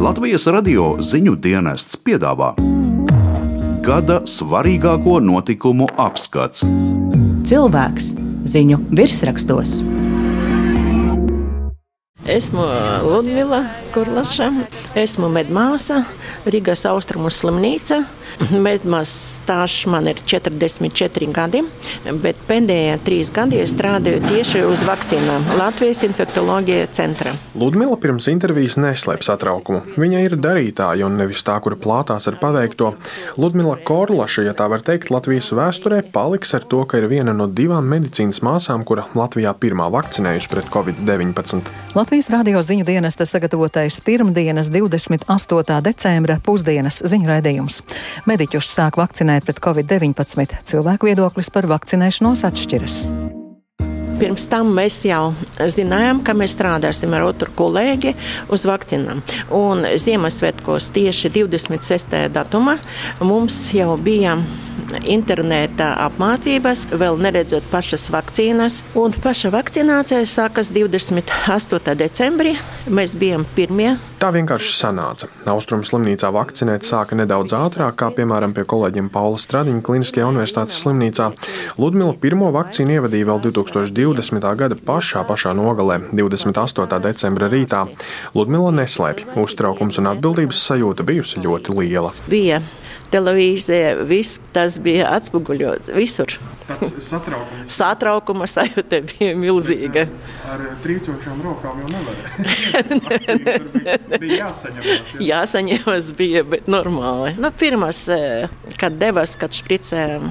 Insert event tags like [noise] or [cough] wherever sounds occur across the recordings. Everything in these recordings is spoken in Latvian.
Latvijas radio ziņu dienests piedāvā gada svarīgāko notikumu apskats. Cilvēks ziņu virsrakstos. Esmu Ludmila Kurlaša, esmu medmāsa Rīgas austrumu slimnīca. Medmās stāsts man ir 44 gadi, bet pēdējie trīs gadi es strādāju tieši uz vakcīnām Latvijas infektoloģija centra. Ludmila pirms intervijas neslēp satraukumu. Viņa ir darītāja un nevis tā, kura plātās ar paveikto. Ludmila Korlaša, ja tā var teikt, Latvijas vēsturē paliks ar to, ka ir viena no divām medicīnas māsām, kura Latvijā pirmā vakcinējusi pret covid-19. Latvijas radio ziņu dienesta sagatavotais pirmdienas 28. decembra pusdienas ziņu raidījums. Mediķus sāk vakcinēt pret covid-19. Cilvēku viedoklis par vakcinēšanos atšķiras. Pirms tam mēs jau zinājām, ka mēs strādāsim ar otru kolēģi uz vakcīnām. Un Ziemassvētkos tieši 26. datumā mums jau bija interneta apmācības, vēl neredzot pašas vakcīnas. Un paša vakcinācija sākas 28. decembrī. Mēs bijām pirmie. Tā vienkārši sanāca. Austrum slimnīcā vakcinēt sāka nedaudz ātrāk, kā piemēram pie kolēģiem Paula Stradiņa Kliniskajā universitātes slimnīcā. Ludmila pirmo vakcīnu ievadīja vēl 2020. gada pašā pašā nogalē, 28. decembra rītā. Ludmila neslēpj, uztraukums un atbildības sajūta bijusi ļoti liela. Bija televīzija, viss tas bija atspoguļots visur. Satraukums. [laughs] Satraukuma sajūta bija milzīga. Ar trīcošām rokām jau nevarēja. [laughs] bija jāsaņemas. Jā. Jāsaņemas bija, bet normāli. Nu, pirmās, kad devas, kad špricējām,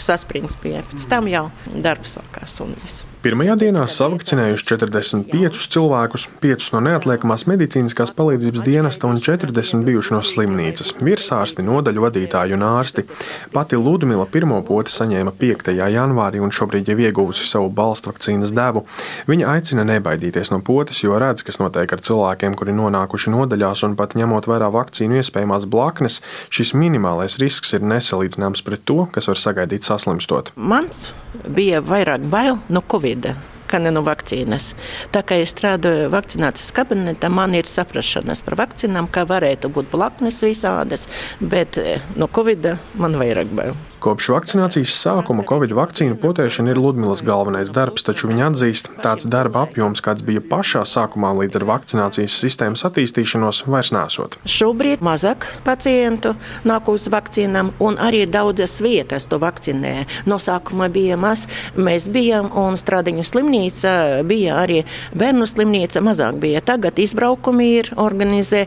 saspringts bija. Pēc tam jau darbs sākās un viss. Pirmajā dienā savakcinējuši 45 cilvēkus, 5 no neatliekamās medicīniskās palīdzības dienesta un 40 bijuši no slimnīcas. Virsārsti, nodaļu vadītāji un ārsti. Pati Ludmila pirmo poti saņēma 5. janvārī un šobrīd jau ieguvusi savu balstu vakcīnas devu. Viņa aicina nebaidīties no potes, jo redz, kas notiek ar cilvēkiem, kuri nonākuši nodaļās un pat ņemot vērā vakcīnu iespējamās blaknes, šis minimālais risks ir nesalīdzināms pret to, kas var sagaidīt saslimstot. Man bija vairāk bail no Covid kā ne no vakcīnas. Tā kā es strādāju vakcinācijas kabinetā, man ir saprašanas par vakcīnām, kā varētu būt blaknes visādas, bet no Covid man vairāk bail. Kopš vakcinācijas sākuma Covid vakcīnu potēšana ir Ludmilas galvenais darbs, taču viņa atzīst, tāds darba apjoms, kāds bija pašā sākumā līdz ar vakcinācijas sistēmas attīstīšanos, vairs nesot. Šobrīd mazāk pacientu nāk uz vakcīnām, un arī daudzas vietas to vakcinē. No sākuma bija maz, mēs bijām, un Stradiņu slimnīca bija arī bērnu slimnīca, mazāk bija. Tagad izbraukumi ir, organizē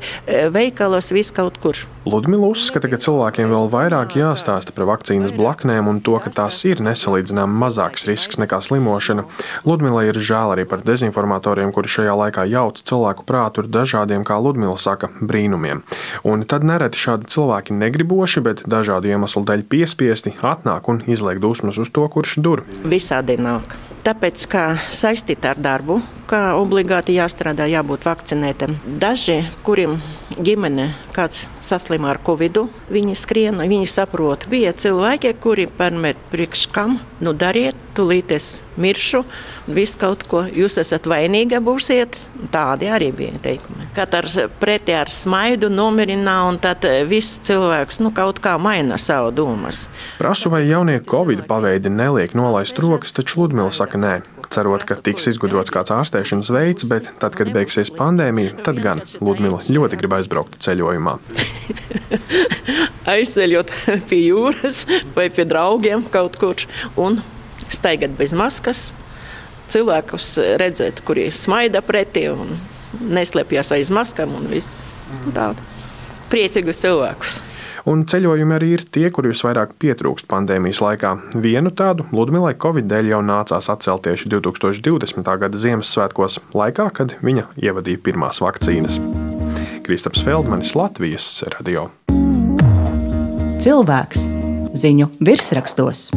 veikalos, viss kaut kur. Ludmila uzskata, ka cilvēkiem vēl vairāk jāstāsta par vakcīnas blaknēm un to, ka tās ir nesalīdzināmāk mazāks risks nekā slimošana. Ludmila ir žēl arī par dezinformatoriem, kuri šajā laikā jauc cilvēku prātu ar dažādiem, kā Ludmila saka, brīnumiem. Un tad nereti šādi cilvēki negriboši, bet dažādu iemeslu dēļ piespiesti atnāk un izliek dusmas uz to, kurš dur. Visādi nāk. Tāpēc, kā saistīta ar darbu, kā obligāti jāstrādā, jābūt vakcinētam. Daži, kuriem ģimene kāds saslima ar covid, viņi skrien, viņi saprot. Bija cilvēki, kuri parmet priekš kam, nu dariet, tūlīt es miršu, viss kaut ko, jūs esat vainīga būsiet. Tādi arī bija teikumi. Katrs pretī ar smaidu nomierina, un tad viss cilvēks nu, kaut kā maina savu domas. Prasu, vai jaunie covid paveidi neliek nolaist rokas, taču Ludmila saka nē. Cerot, ka tiks izgudrots kāds ārstēšanas veids, bet tad, kad beigsies pandēmija, tad gan Ludmila ļoti grib aizbraukt ceļojumā. [laughs] Aizceļot pie jūras vai pie draugiem kaut kur un staigāt bez maskas. Cilvēkus redzēt, kuri smaida pretī un neslēpjas aiz maskām un viss. Tāda priecīgus cilvēkus. Un ceļojumi arī ir tie, kuri visvairāk pietrūkst pandēmijas laikā. Vienu tādu Ludmilai Covid dēļ jau nācās atcelt tieši 2020. gada Ziemassvētkos, laikā, kad viņa ievadīja pirmās vakcīnas. Kristaps Feldmanis, Latvijas radio. Cilvēks ziņu virsrakstos.